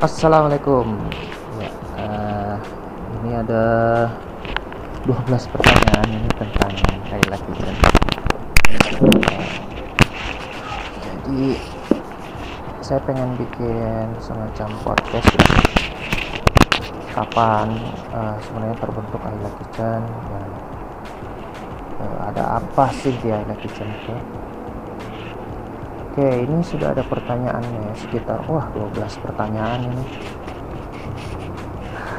Assalamualaikum. Ya, uh, ini ada 12 pertanyaan ini tentang Kayla Kitchen. jadi saya pengen bikin semacam podcast ya. Kapan uh, sebenarnya terbentuk Ayla Kitchen dan uh, ada apa sih di Ayla Kitchen itu? Oke, ini sudah ada pertanyaannya sekitar wah 12 pertanyaan ini.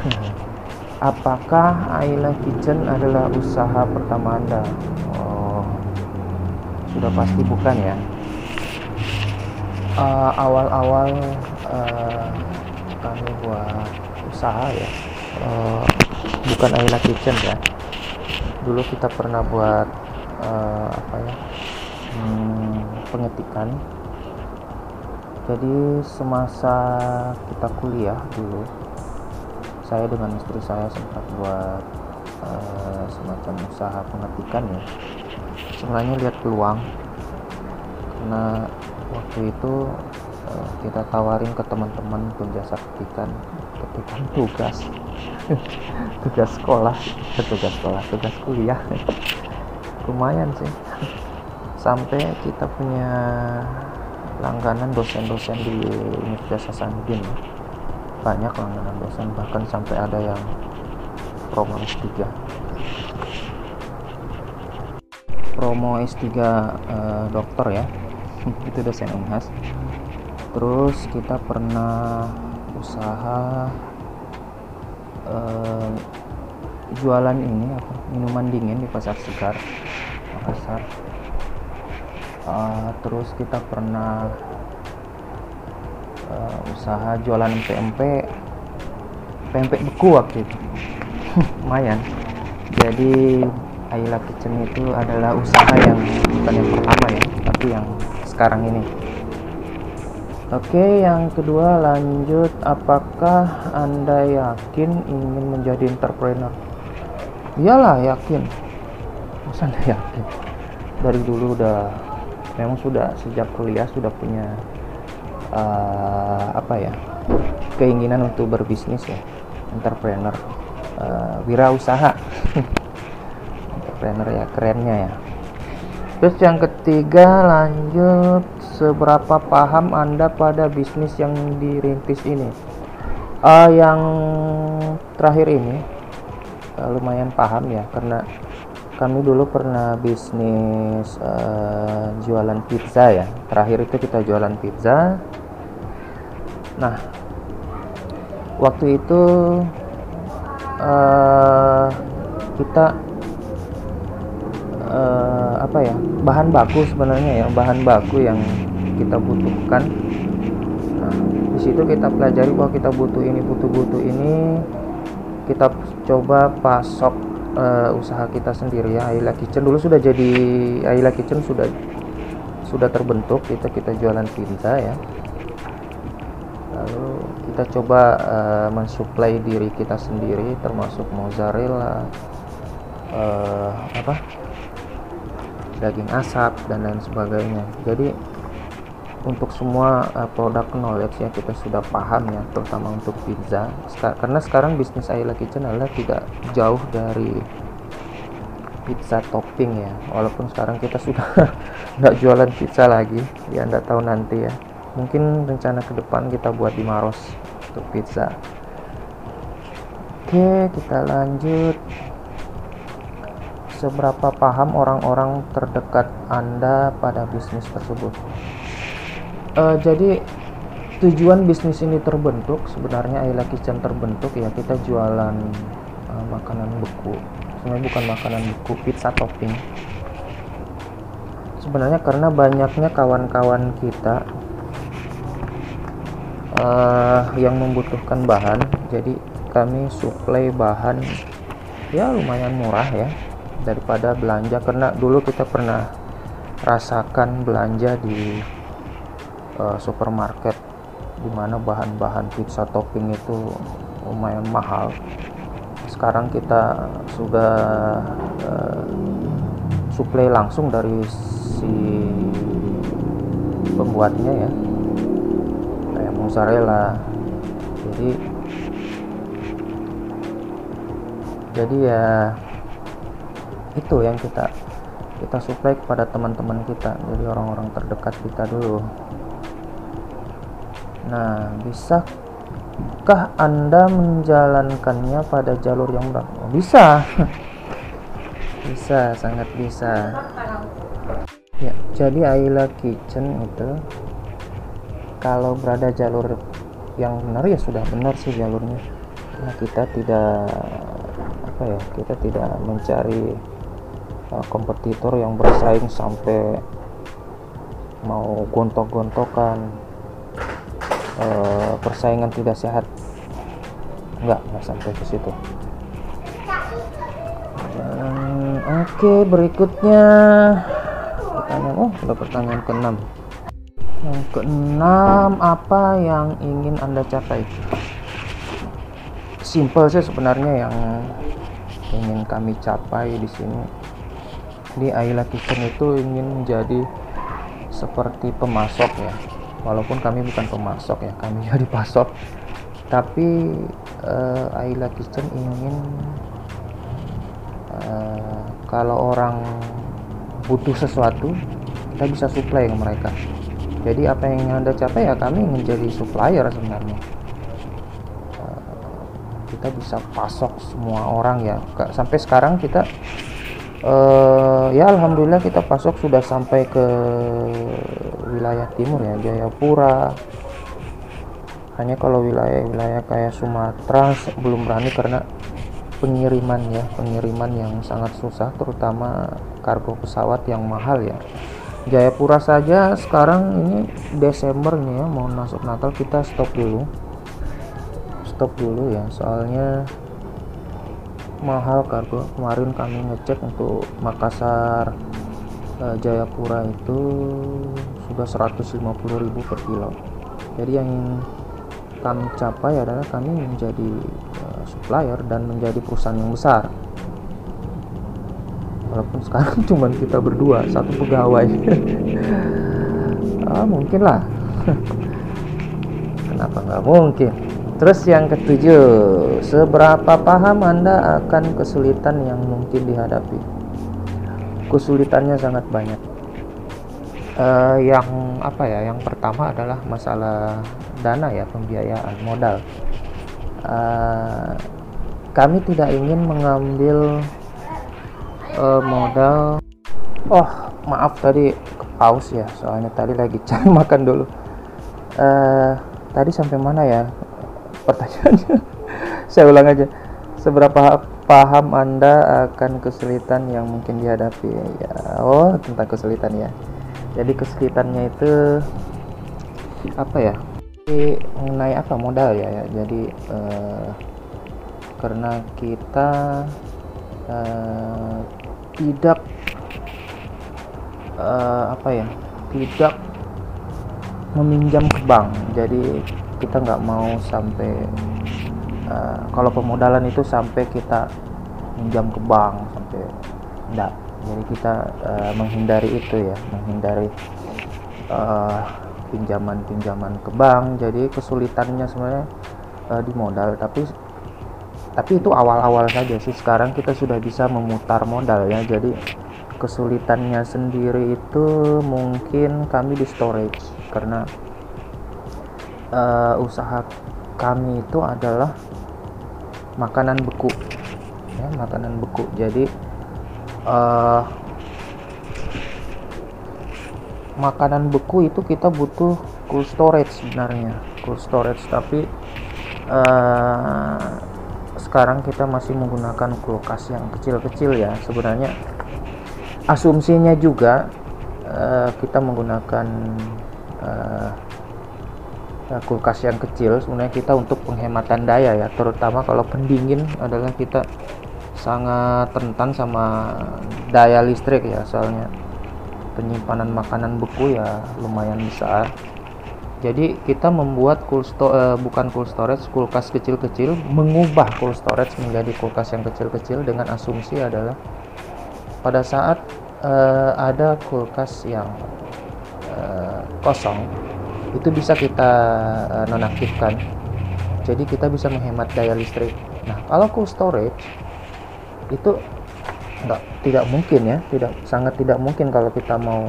Apakah Ayla Kitchen adalah usaha pertama Anda? Oh, sudah pasti bukan ya. Uh, awal-awal uh, kami buat usaha ya, uh, bukan Ayla Kitchen ya. Dulu kita pernah buat uh, apa ya? Hmm, pengetikan jadi semasa kita kuliah dulu saya dengan istri saya sempat buat uh, semacam usaha pengetikan ya. Sebenarnya lihat peluang karena waktu itu uh, kita tawarin ke teman-teman penjasa ketikan ketikan tugas tugas sekolah tugas sekolah tugas kuliah. Lumayan sih. Sampai kita punya langganan dosen-dosen di Universitas Hasanuddin. Banyak langganan dosen bahkan sampai ada yang promo S3 promo S3 eh, dokter ya. Itu dosen Unhas. Terus kita pernah usaha eh, jualan ini apa minuman dingin di pasar segar Makassar uh, terus kita pernah uh, usaha jualan PMP PMP beku waktu itu lumayan jadi Ayla Kitchen itu adalah usaha yang bukan yang pertama ya tapi yang sekarang ini Oke, yang kedua lanjut, apakah Anda yakin ingin menjadi entrepreneur? Iyalah, yakin. Masa Anda yakin? Dari dulu udah memang sudah sejak kuliah sudah punya uh, apa ya keinginan untuk berbisnis ya entrepreneur uh, wirausaha. Entrepreneur ya kerennya ya. Terus yang ketiga lanjut. Seberapa paham anda pada bisnis yang dirintis ini? Uh, yang terakhir ini uh, lumayan paham ya karena kami dulu pernah bisnis uh, jualan pizza ya. Terakhir itu kita jualan pizza. Nah waktu itu uh, kita uh, apa ya bahan baku sebenarnya ya bahan baku yang kita butuhkan. Nah di situ kita pelajari bahwa kita butuh ini butuh butuh ini. Kita coba pasok uh, usaha kita sendiri ya. Ayla Kitchen dulu sudah jadi Ayla Kitchen sudah sudah terbentuk. Kita kita jualan pizza ya. Lalu kita coba uh, mensuplai diri kita sendiri termasuk mozzarella uh, apa? Daging asap dan lain sebagainya. Jadi untuk semua uh, produk knowledge ya kita sudah paham ya terutama untuk pizza. Sek karena sekarang bisnis Ayla Kitchen adalah tidak jauh dari pizza topping ya. Walaupun sekarang kita sudah nggak jualan pizza lagi ya anda tahu nanti ya. Mungkin rencana ke depan kita buat di Maros untuk pizza. Oke kita lanjut. Seberapa paham orang-orang terdekat anda pada bisnis tersebut uh, jadi tujuan bisnis ini terbentuk sebenarnya Ayla Kitchen terbentuk ya kita jualan uh, makanan beku. Sebenarnya bukan makanan beku pizza topping. Sebenarnya karena banyaknya kawan-kawan kita uh, yang membutuhkan bahan jadi kami suplai bahan ya lumayan murah ya daripada belanja. Karena dulu kita pernah rasakan belanja di uh, supermarket di mana bahan-bahan pizza topping itu lumayan mahal. Sekarang kita sudah uh, suplai langsung dari si pembuatnya ya kayak mozzarella. Jadi jadi ya itu yang kita kita supply kepada teman-teman kita jadi orang-orang terdekat kita dulu nah bisakah anda menjalankannya pada jalur yang berat? Oh, bisa. Bisa sangat bisa. Ya jadi Ayla Kitchen itu kalau berada jalur yang benar ya sudah benar sih jalurnya. Nah kita tidak apa ya kita tidak mencari uh, kompetitor yang bersaing sampai mau gontok-gontokan uh, persaingan tidak sehat. Enggak enggak sampai ke situ. Oke okay, berikutnya. Pertanyaan oh sudah pertanyaan keenam. Yang keenam apa yang ingin anda capai? Simple sih sebenarnya yang ingin kami capai di sini. Di Ayla Kitchen itu ingin menjadi seperti pemasok ya walaupun kami bukan pemasok ya kami jadi pasok tapi uh, Ayla Kitchen ingin uh, kalau orang butuh sesuatu kita bisa supply ke mereka. Jadi apa yang anda capai ya kami menjadi supplier sebenarnya. Kita bisa pasok semua orang ya. Sampai sekarang kita uh, ya alhamdulillah kita pasok sudah sampai ke wilayah timur ya Jayapura. Hanya kalau wilayah-wilayah kayak Sumatera belum berani karena pengiriman ya pengiriman yang sangat susah terutama kargo pesawat yang mahal ya. Jayapura saja sekarang ini Desember nih ya mau masuk Natal kita stop dulu. Stop dulu ya soalnya mahal kargo. Kemarin kami ngecek untuk Makassar eh, Jayapura itu sudah 150.000 per kilo. Jadi yang kami capai adalah kami menjadi uh, supplier dan menjadi perusahaan yang besar. Walaupun sekarang cuma kita berdua satu pegawai. Ah, mungkin lah. Kenapa nggak mungkin? Terus yang ketujuh, seberapa paham Anda akan kesulitan yang mungkin dihadapi? Kesulitannya sangat banyak. Uh, yang apa ya? Yang pertama adalah masalah dana ya, pembiayaan modal. Uh, kami tidak ingin mengambil uh, modal. Oh, maaf tadi ke ya, soalnya tadi lagi cari makan dulu. Uh, tadi sampai mana ya? pertanyaannya saya ulang aja. Seberapa paham anda akan kesulitan yang mungkin dihadapi? Ya oh tentang kesulitan ya. Jadi kesulitannya itu apa ya? Jadi, mengenai apa? Modal ya, ya. jadi eh, karena kita eh, tidak eh, apa ya? Tidak meminjam ke bank. Jadi kita nggak mau sampai uh, kalau pemodalan itu sampai kita minjam ke bank sampai enggak. Jadi kita uh, menghindari itu ya menghindari uh, pinjaman-pinjaman ke bank. Jadi kesulitannya sebenarnya uh, di modal. Tapi tapi itu awal-awal saja sih. Sekarang kita sudah bisa memutar modal ya jadi kesulitannya sendiri itu mungkin kami di storage. Karena uh, usaha kami itu adalah makanan beku. Ya makanan beku. Jadi uh, makanan beku itu kita butuh cold storage sebenarnya. Cold storage. Tapi uh, sekarang kita masih menggunakan kulkas yang kecil-kecil ya. Sebenarnya asumsinya juga uh, kita menggunakan uh, kulkas yang kecil sebenarnya kita untuk penghematan daya ya. Terutama kalau pendingin adalah kita sangat rentan sama daya listrik ya. Soalnya penyimpanan makanan beku ya lumayan besar. Jadi kita membuat cool sto uh, bukan cool storage kulkas kecil-kecil mengubah cool storage menjadi kulkas yang kecil-kecil dengan asumsi adalah pada saat uh, ada kulkas yang uh, kosong itu bisa kita uh, nonaktifkan. Jadi kita bisa menghemat daya listrik. Nah kalau cold storage itu enggak tidak mungkin ya. Tidak sangat tidak mungkin kalau kita mau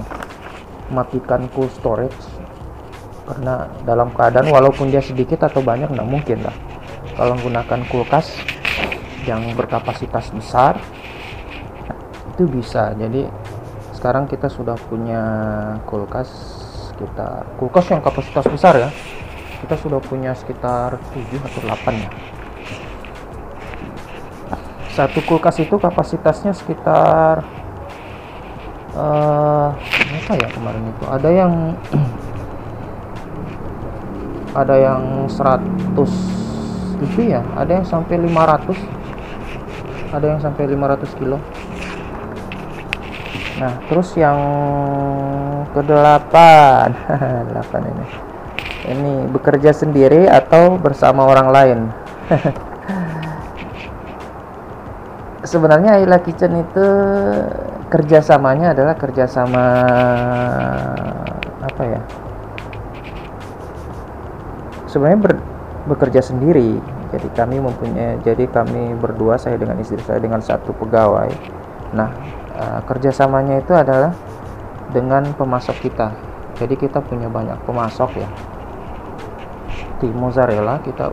matikan cold storage. Karena dalam keadaan walaupun dia sedikit atau banyak nggak mungkin lah. Kalau menggunakan kulkas yang berkapasitas besar itu bisa. Jadi sekarang kita sudah punya kulkas kita kulkas yang kapasitas besar ya. Kita sudah punya sekitar 7 atau 8 ya. Satu kulkas itu kapasitasnya sekitar uh, apa ya kemarin itu? Ada yang ada yang 100 lebih ya ada yang sampai 500 ada yang sampai 500 kilo. Nah terus yang ke delapan delapan ini. Ini bekerja sendiri atau bersama orang lain? Sebenarnya Ayla Kitchen itu kerjasamanya adalah kerjasama apa ya? Sebenarnya ber, bekerja sendiri. Jadi kami mempunyai jadi kami berdua saya dengan istri saya dengan satu pegawai. Nah uh, kerjasamanya itu adalah dengan pemasok kita. Jadi kita punya banyak pemasok ya. Di mozzarella kita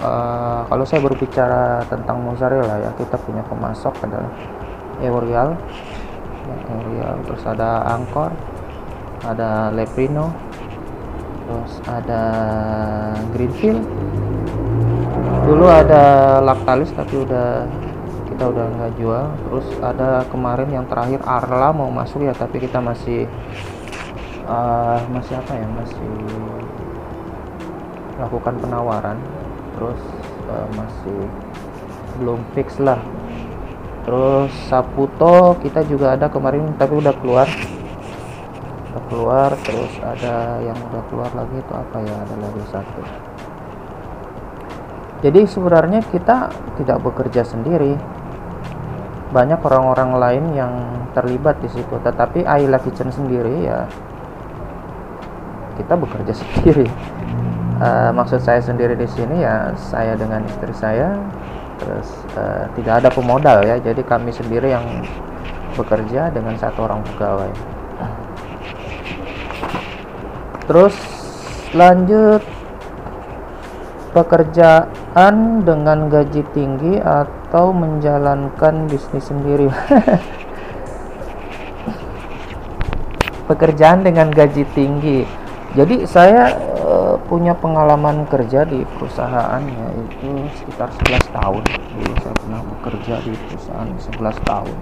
uh, kalau saya berbicara tentang mozzarella ya kita punya pemasok adalah Eurial Eurial terus ada Angkor ada Leprino terus ada Greenfield. Dulu ada Lactalis tapi udah kita udah nggak jual. Terus ada kemarin yang terakhir Arla mau masuk ya tapi kita masih uh, masih apa ya masih lakukan penawaran. Terus uh, masih belum fix lah. Terus Saputo kita juga ada kemarin tapi udah keluar. Udah keluar terus ada yang udah keluar lagi itu apa ya ada lagi satu. Jadi sebenarnya kita tidak bekerja sendiri banyak orang-orang lain yang terlibat di situ. Tetapi Ayla Kitchen sendiri ya kita bekerja sendiri. Uh, maksud saya sendiri di sini ya saya dengan istri saya terus uh, tidak ada pemodal ya. Jadi kami sendiri yang bekerja dengan satu orang pegawai. Terus lanjut. Pekerjaan dengan gaji tinggi atau menjalankan bisnis sendiri. Pekerjaan dengan gaji tinggi. Jadi saya uh, punya pengalaman kerja di perusahaan yaitu sekitar 11 tahun. Dulu saya pernah bekerja di perusahaan 11 tahun.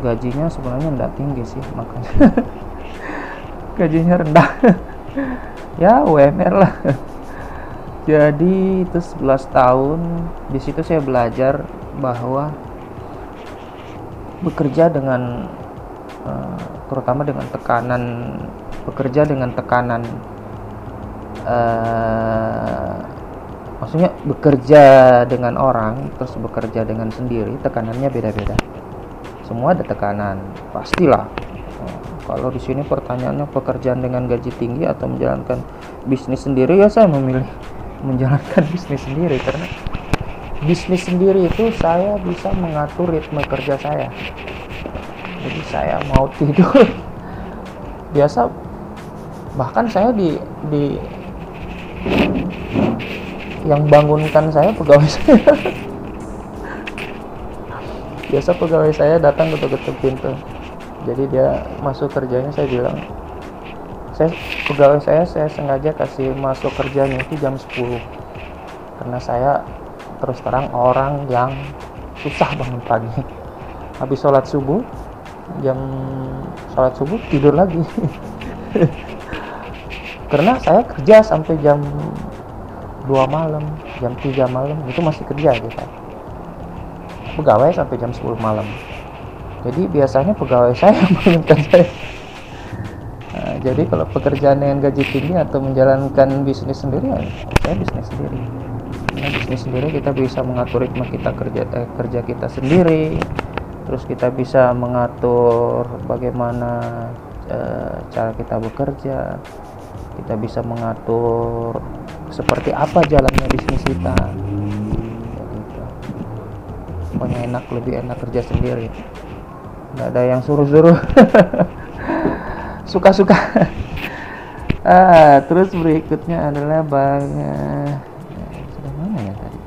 Gajinya sebenarnya tidak tinggi sih makanya. Gajinya rendah. Ya UMR lah jadi itu 11 tahun di situ saya belajar bahwa bekerja dengan uh, terutama dengan tekanan bekerja dengan tekanan uh, maksudnya bekerja dengan orang terus bekerja dengan sendiri tekanannya beda-beda. Semua ada tekanan pastilah. Uh, kalau di sini pertanyaannya pekerjaan dengan gaji tinggi atau menjalankan bisnis sendiri ya saya memilih menjalankan bisnis sendiri karena bisnis sendiri itu saya bisa mengatur ritme kerja saya. Jadi saya mau tidur. Biasa bahkan saya di di yang bangunkan saya pegawai saya. Biasa pegawai saya datang ketuk-ketuk pintu. Jadi dia masuk kerjanya saya bilang saya pegawai saya saya sengaja kasih masuk kerjanya itu jam 10 karena saya terus terang orang yang susah bangun pagi. Habis sholat subuh jam sholat subuh tidur lagi. Karena saya kerja sampai jam 2 malam jam 3 malam itu masih kerja gitu pegawai sampai jam 10 malam. Jadi biasanya pegawai saya bangunkan saya jadi kalau pekerjaan dengan gaji tinggi atau menjalankan bisnis sendiri ya saya bisnis sendiri. Nah, bisnis sendiri kita bisa mengatur ritme kita kerja eh, kerja kita sendiri. Terus kita bisa mengatur bagaimana eh, cara kita bekerja. Kita bisa mengatur seperti apa jalannya bisnis kita. Gitu. pokoknya enak lebih enak kerja sendiri. Nggak ada yang suruh-suruh suka-suka. Ah terus berikutnya adalah bang sudah mana ya tadi?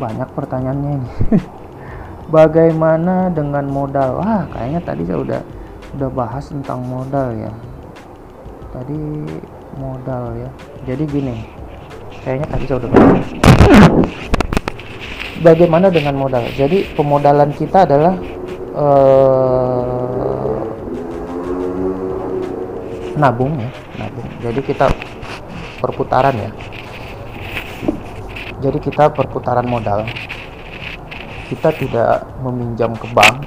Banyak pertanyaannya ini. Bagaimana dengan modal? Wah kayaknya tadi saya udah udah bahas tentang modal ya. Tadi modal ya. Jadi gini kayaknya tadi saya udah bahas. Bagaimana dengan modal? Jadi pemodalan kita adalah eh, nabung ya nabung. Jadi kita perputaran ya. Jadi kita perputaran modal. Kita tidak meminjam ke bank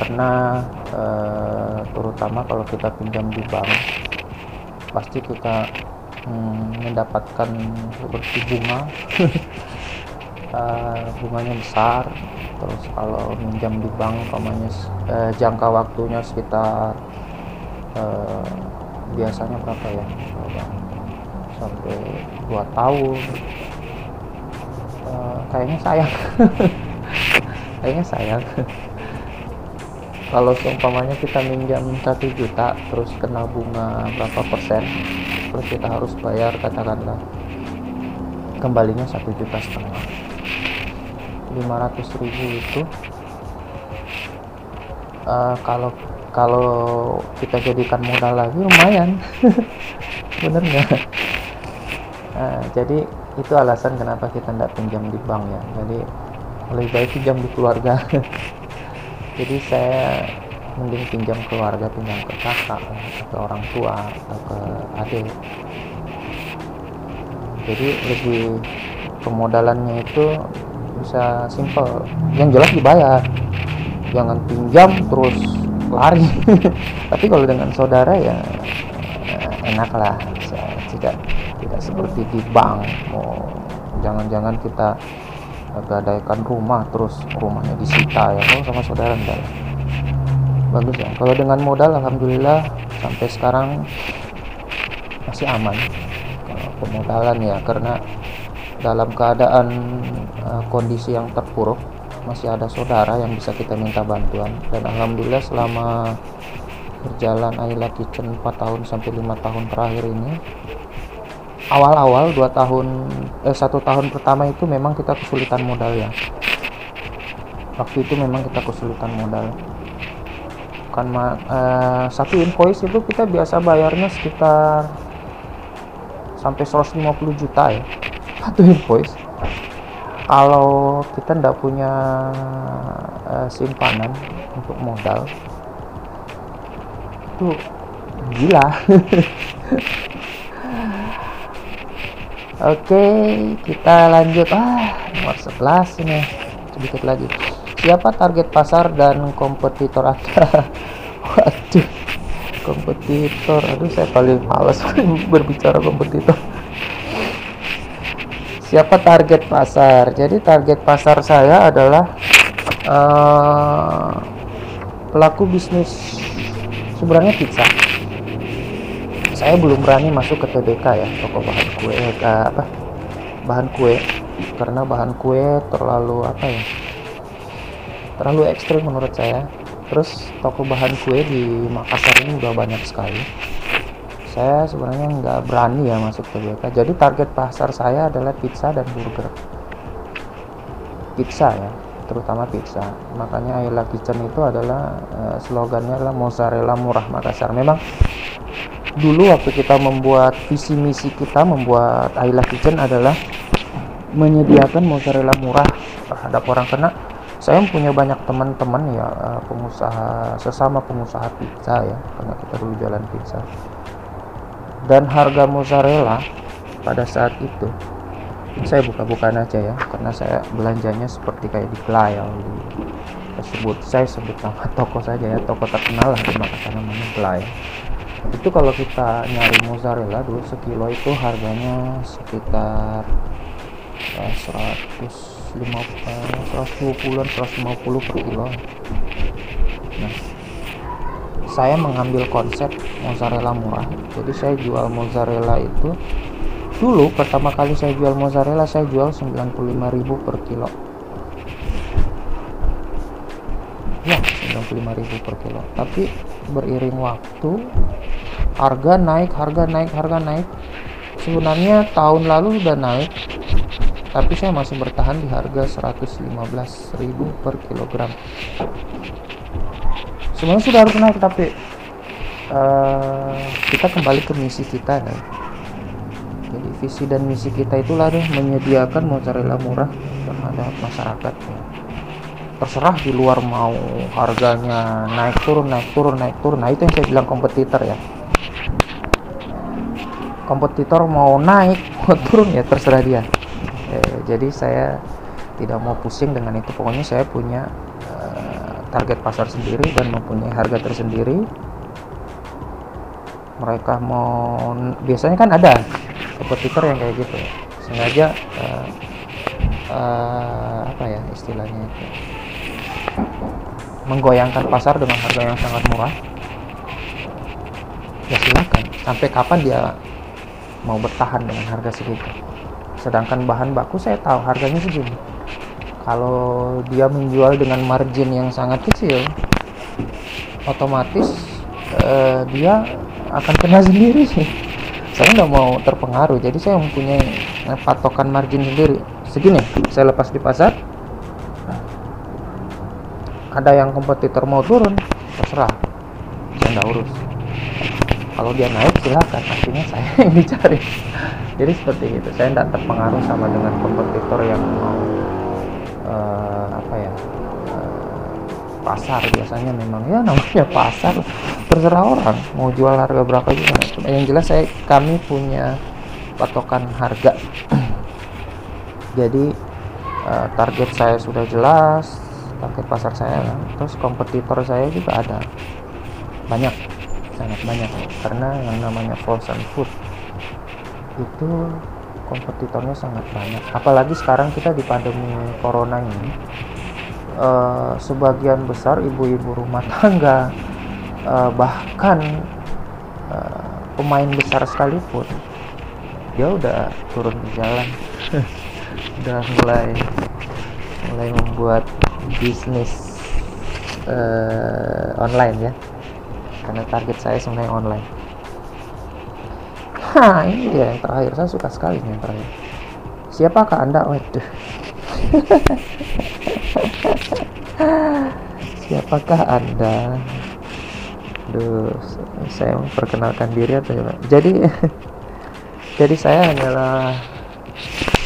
karena eh, terutama kalau kita pinjam di bank pasti kita hmm, mendapatkan seperti bunga. Uh, bunganya besar. Terus kalau minjam di bank umpamanya uh, jangka waktunya sekitar uh, biasanya berapa ya? Sampai dua tahun. Uh, kayaknya sayang. Kayaknya sayang. Kalau seumpamanya kita minjam satu juta terus kena bunga berapa persen terus kita harus bayar katakanlah kembalinya satu juta setengah. 500 ribu itu uh, kalau kalau kita jadikan modal lagi lumayan. Bener nggak? Uh, jadi itu alasan kenapa kita tidak pinjam di bank ya. Jadi lebih baik pinjam di keluarga. Jadi saya mending pinjam keluarga pinjam ke kakak atau ke orang tua atau ke adik. Jadi lebih pemodalannya itu bisa simple yang jelas dibayar. Jangan pinjam terus lari tapi kalau dengan saudara ya enak lah tidak tidak seperti di bank. Oh, jangan-jangan kita gadaikan rumah terus rumahnya disita ya. Kalau sama saudara enggak bagus ya. Kalau dengan modal alhamdulillah sampai sekarang masih aman. Kalau pemodalan ya karena dalam keadaan uh, kondisi yang terpuruk masih ada saudara yang bisa kita minta bantuan. Dan alhamdulillah selama berjalan Ayla Kitchen 4 tahun sampai 5 tahun terakhir ini awal-awal 2 tahun eh satu tahun pertama itu memang kita kesulitan modal ya. Waktu itu memang kita kesulitan modal. Kan uh, satu invoice itu kita biasa bayarnya sekitar sampai 150 juta ya. Satu invoice kalau kita tidak punya uh, simpanan untuk modal itu gila Oke, kita lanjut. Ah, nomor 11 ini. Sedikit lagi. Siapa target pasar dan kompetitor Anda? Waduh, kompetitor. Aduh, saya paling males berbicara kompetitor siapa target pasar? Jadi target pasar saya adalah uh, pelaku bisnis sebenarnya pizza. Saya belum berani masuk ke TBK ya toko bahan kue eh, apa bahan kue. Karena bahan kue terlalu apa ya terlalu ekstrim menurut saya. Terus toko bahan kue di Makassar ini udah banyak sekali saya sebenarnya nggak berani ya masuk ke BK jadi target pasar saya adalah pizza dan burger. Pizza ya terutama pizza. Makanya Ayla Kitchen itu adalah uh, slogannya adalah mozzarella murah Makassar memang dulu waktu kita membuat visi misi kita membuat Ayla Kitchen adalah menyediakan mozzarella murah terhadap orang. Karena saya punya banyak teman-teman ya eh, pengusaha sesama pengusaha pizza ya karena kita dulu jalan pizza dan harga mozzarella pada saat itu. Saya buka-bukaan aja ya karena saya belanjanya seperti kayak di Playal di tersebut saya sebut nama toko saja ya toko terkenal lah di Makassar namanya Playal itu kalau kita nyari mozzarella dulu sekilo itu harganya sekitar uh, 150 120 150 per kilo. Nah saya mengambil konsep mozzarella murah. Jadi saya jual mozzarella itu dulu pertama kali saya jual mozzarella saya jual 95.000 per kilo. Ya 95.000 per kilo. Tapi beriring waktu harga naik harga naik harga naik. Sebenarnya tahun lalu udah naik tapi saya masih bertahan di harga 115.000 per kilogram sebenarnya sudah harus naik tapi uh, kita kembali ke misi kita kan jadi visi dan misi kita itulah deh menyediakan mozzarella murah terhadap masyarakat ya. terserah di luar mau harganya naik turun naik turun naik turun. Nah itu yang saya bilang kompetitor ya. Kompetitor mau naik mau turun ya terserah dia. Eh, jadi saya tidak mau pusing dengan itu. Pokoknya saya punya target pasar sendiri dan mempunyai harga tersendiri. Mereka mau biasanya kan ada kompetitor yang kayak gitu. Sengaja uh, uh, apa ya istilahnya itu? Menggoyangkan pasar dengan harga yang sangat murah. Ya silakan. Sampai kapan dia mau bertahan dengan harga segitu? Sedangkan bahan baku saya tahu harganya segini kalau dia menjual dengan margin yang sangat kecil otomatis uh, dia akan kena sendiri saya nggak mau terpengaruh jadi saya mempunyai patokan margin sendiri. Segini saya lepas di pasar. Ada yang kompetitor mau turun terserah. Saya nggak urus. Kalau dia naik silakan. Artinya saya yang dicari. Jadi seperti itu. Saya tidak terpengaruh sama dengan kompetitor yang mau uh, apa ya uh, pasar biasanya memang. Ya namanya pasar terserah orang. Mau jual harga berapa juga yang jelas saya kami punya patokan harga. Jadi uh, target saya sudah jelas target pasar saya. Terus kompetitor saya juga ada. Banyak sangat banyak. Karena yang namanya frozen food itu kompetitornya sangat banyak. Apalagi sekarang kita di pandemi corona ini uh, sebagian besar ibu-ibu rumah tangga uh, bahkan uh, pemain besar sekalipun dia udah turun di jalan. Udah mulai mulai membuat bisnis uh, online ya. Karena target saya sebenarnya online Nah, ini dia yang terakhir. Saya suka sekali yang terakhir. Siapakah Anda? Waduh. Siapakah Anda? Duh, saya memperkenalkan diri atau ya, Jadi jadi saya adalah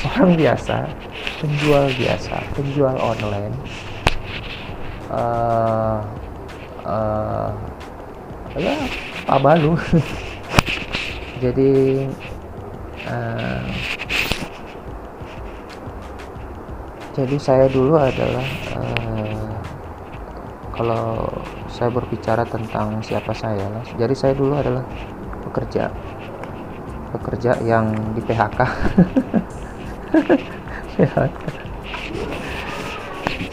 orang biasa, penjual biasa, penjual online. Uh, uh, ya, Pak Balu. jadi uh, jadi saya dulu adalah uh, kalau saya berbicara tentang siapa saya lah jadi saya dulu adalah pekerja pekerja yang di PHK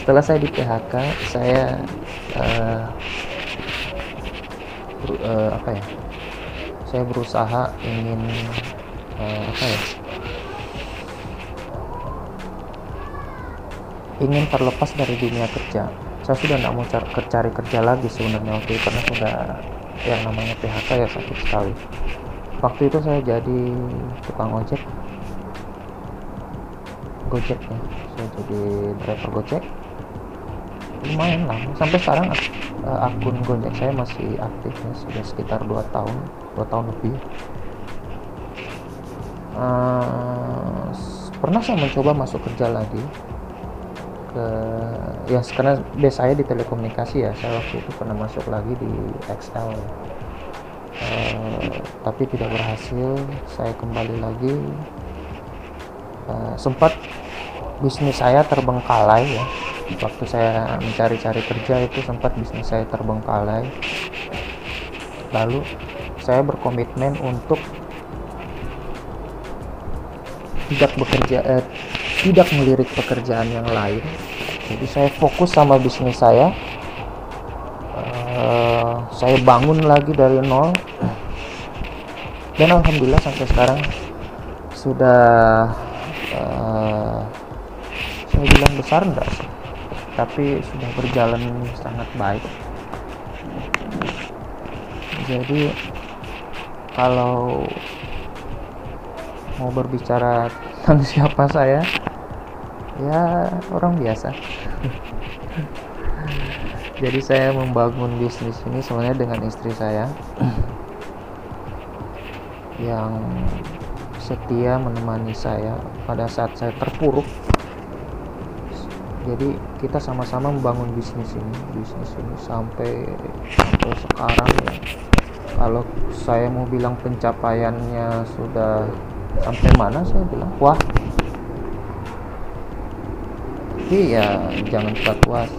setelah saya di PHK saya uh, uh, apa ya saya berusaha ingin uh, apa ya? Ingin terlepas dari dunia kerja. Saya sudah tidak mau cari, cari kerja lagi sebenarnya waktu itu karena sudah yang namanya PHK ya sakit sekali. Waktu itu saya jadi tukang ojek. Gojek ya. Saya jadi driver gojek lumayan lama sampai sekarang uh, akun Gojek saya masih aktif ya sudah sekitar 2 tahun 2 tahun lebih. Uh, pernah saya mencoba masuk kerja lagi ke ya karena base saya di telekomunikasi ya. Saya waktu itu pernah masuk lagi di XL uh, tapi tidak berhasil. Saya kembali lagi. Uh, sempat bisnis saya terbengkalai ya waktu saya mencari-cari kerja itu sempat bisnis saya terbengkalai. Lalu saya berkomitmen untuk tidak bekerja eh, tidak melirik pekerjaan yang lain. Jadi saya fokus sama bisnis saya. Uh, saya bangun lagi dari nol. Dan alhamdulillah sampai sekarang sudah uh, saya bilang besar enggak sih tapi sudah berjalan sangat baik. Jadi kalau mau berbicara tentang siapa saya ya orang biasa. Jadi saya membangun bisnis ini sebenarnya dengan istri saya yang setia menemani saya pada saat saya terpuruk jadi kita sama-sama membangun bisnis ini bisnis ini sampai sampai sekarang ya. Kalau saya mau bilang pencapaiannya sudah sampai mana saya bilang wah. Tapi ya jangan cepat puas.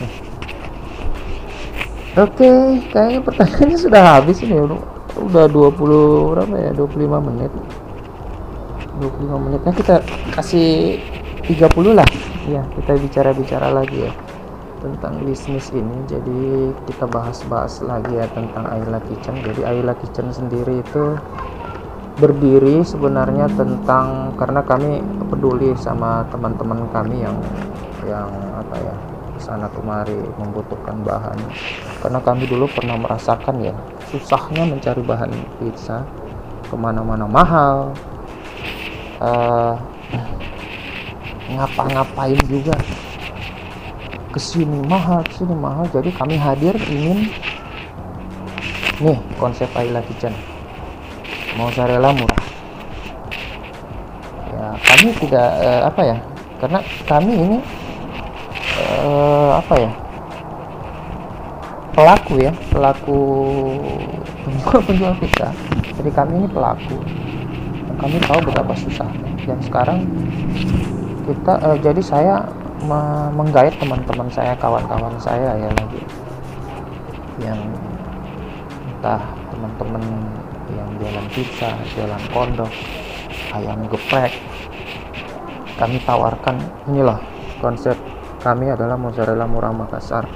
Oke kayaknya pertanyaannya sudah habis ini udah, udah 20 berapa ya 25 menit. 25 menitnya kita kasih 30 lah ya kita bicara-bicara lagi ya tentang bisnis ini. Jadi kita bahas-bahas lagi ya tentang Ayla Kitchen. Jadi Ayla Kitchen sendiri itu berdiri sebenarnya tentang karena kami peduli sama teman-teman kami yang yang apa ya sana kemari membutuhkan bahan. Karena kami dulu pernah merasakan ya susahnya mencari bahan pizza. Ke mana-mana mahal. Uh, ngapa-ngapain juga. Ke sini mahal ke sini mahal. Jadi kami hadir ingin nih konsep Ayla Kitchen. Mozzarella murah. Ya kami tidak eh, apa ya karena kami ini eh, apa ya pelaku ya pelaku penjual pizza. Jadi kami ini pelaku. Kami tahu betapa susahnya. Dan sekarang kita uh, jadi saya me menggait teman-teman saya kawan-kawan saya ya lagi yang entah teman-teman yang jualan pizza jualan kondok ayam geprek kami tawarkan. Inilah konsep kami adalah mozzarella murah Makassar.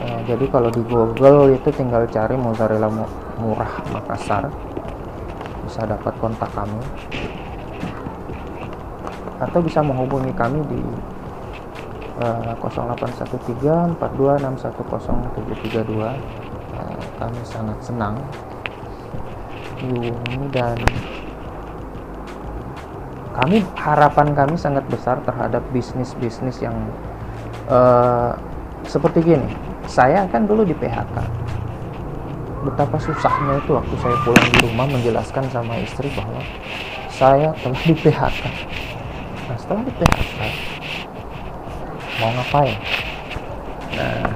Uh, jadi kalau di Google itu tinggal cari mozzarella murah Makassar bisa dapat kontak kami atau bisa menghubungi kami di uh, 0813 uh, kami sangat senang. Yuni dan kami harapan kami sangat besar terhadap bisnis-bisnis yang uh, seperti gini. Saya kan dulu di PHK betapa susahnya itu waktu saya pulang di rumah menjelaskan sama istri bahwa saya telah di PHK nah setelah PHK mau ngapain? Nah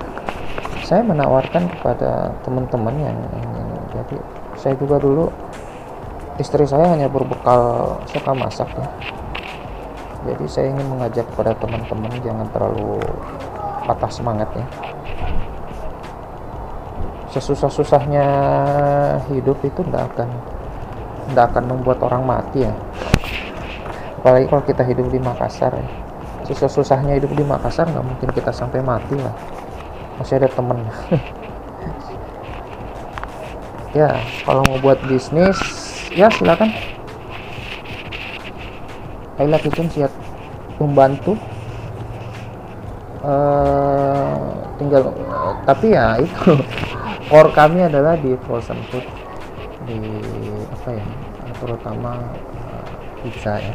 saya menawarkan kepada teman-teman yang, yang jadi saya juga dulu istri saya hanya berbekal suka masak ya. Jadi saya ingin mengajak kepada teman-teman jangan terlalu patah semangat ya. Sesusah-susahnya hidup itu tidak akan tidak akan membuat orang mati ya apalagi kalau kita hidup di Makassar ya. Susah-susahnya hidup di Makassar nggak mungkin kita sampai mati lah. Masih ada temen. Ya kalau mau buat bisnis ya silakan. Ayla Kitchen siap membantu. Uh, tinggal uh, tapi ya itu. Core kami adalah di frozen food di apa ya terutama uh, pizza ya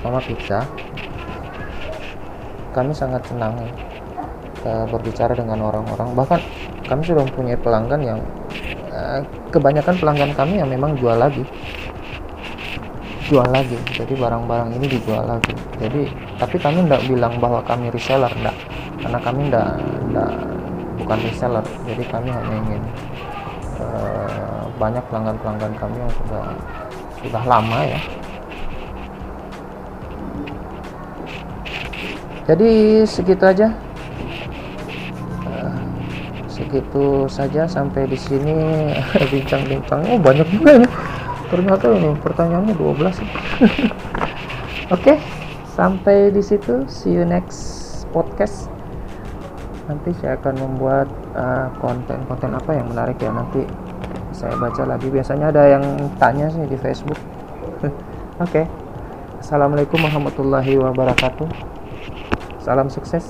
sama pizza. Kami sangat senang uh, berbicara dengan orang-orang. Bahkan kami sudah mempunyai pelanggan yang uh, kebanyakan pelanggan kami yang memang jual lagi. Jual lagi. Jadi barang-barang ini dijual lagi. Jadi tapi kami tidak bilang bahwa kami reseller enggak karena kami tidak tidak bukan reseller. Jadi kami hanya ingin uh, banyak pelanggan-pelanggan kami yang sudah sudah lama ya jadi segitu aja. Uh, segitu saja sampai di sini bincang-bincang. Oh banyak juga ini. Ternyata ini pertanyaannya 12 oke okay, sampai di situ. See you next podcast. Nanti saya akan membuat uh, konten-konten uh, apa yang menarik ya. Nanti saya baca lagi. Biasanya ada yang tanya sih di Facebook. Oke. Okay. Assalamualaikum warahmatullahi wabarakatuh salam sukses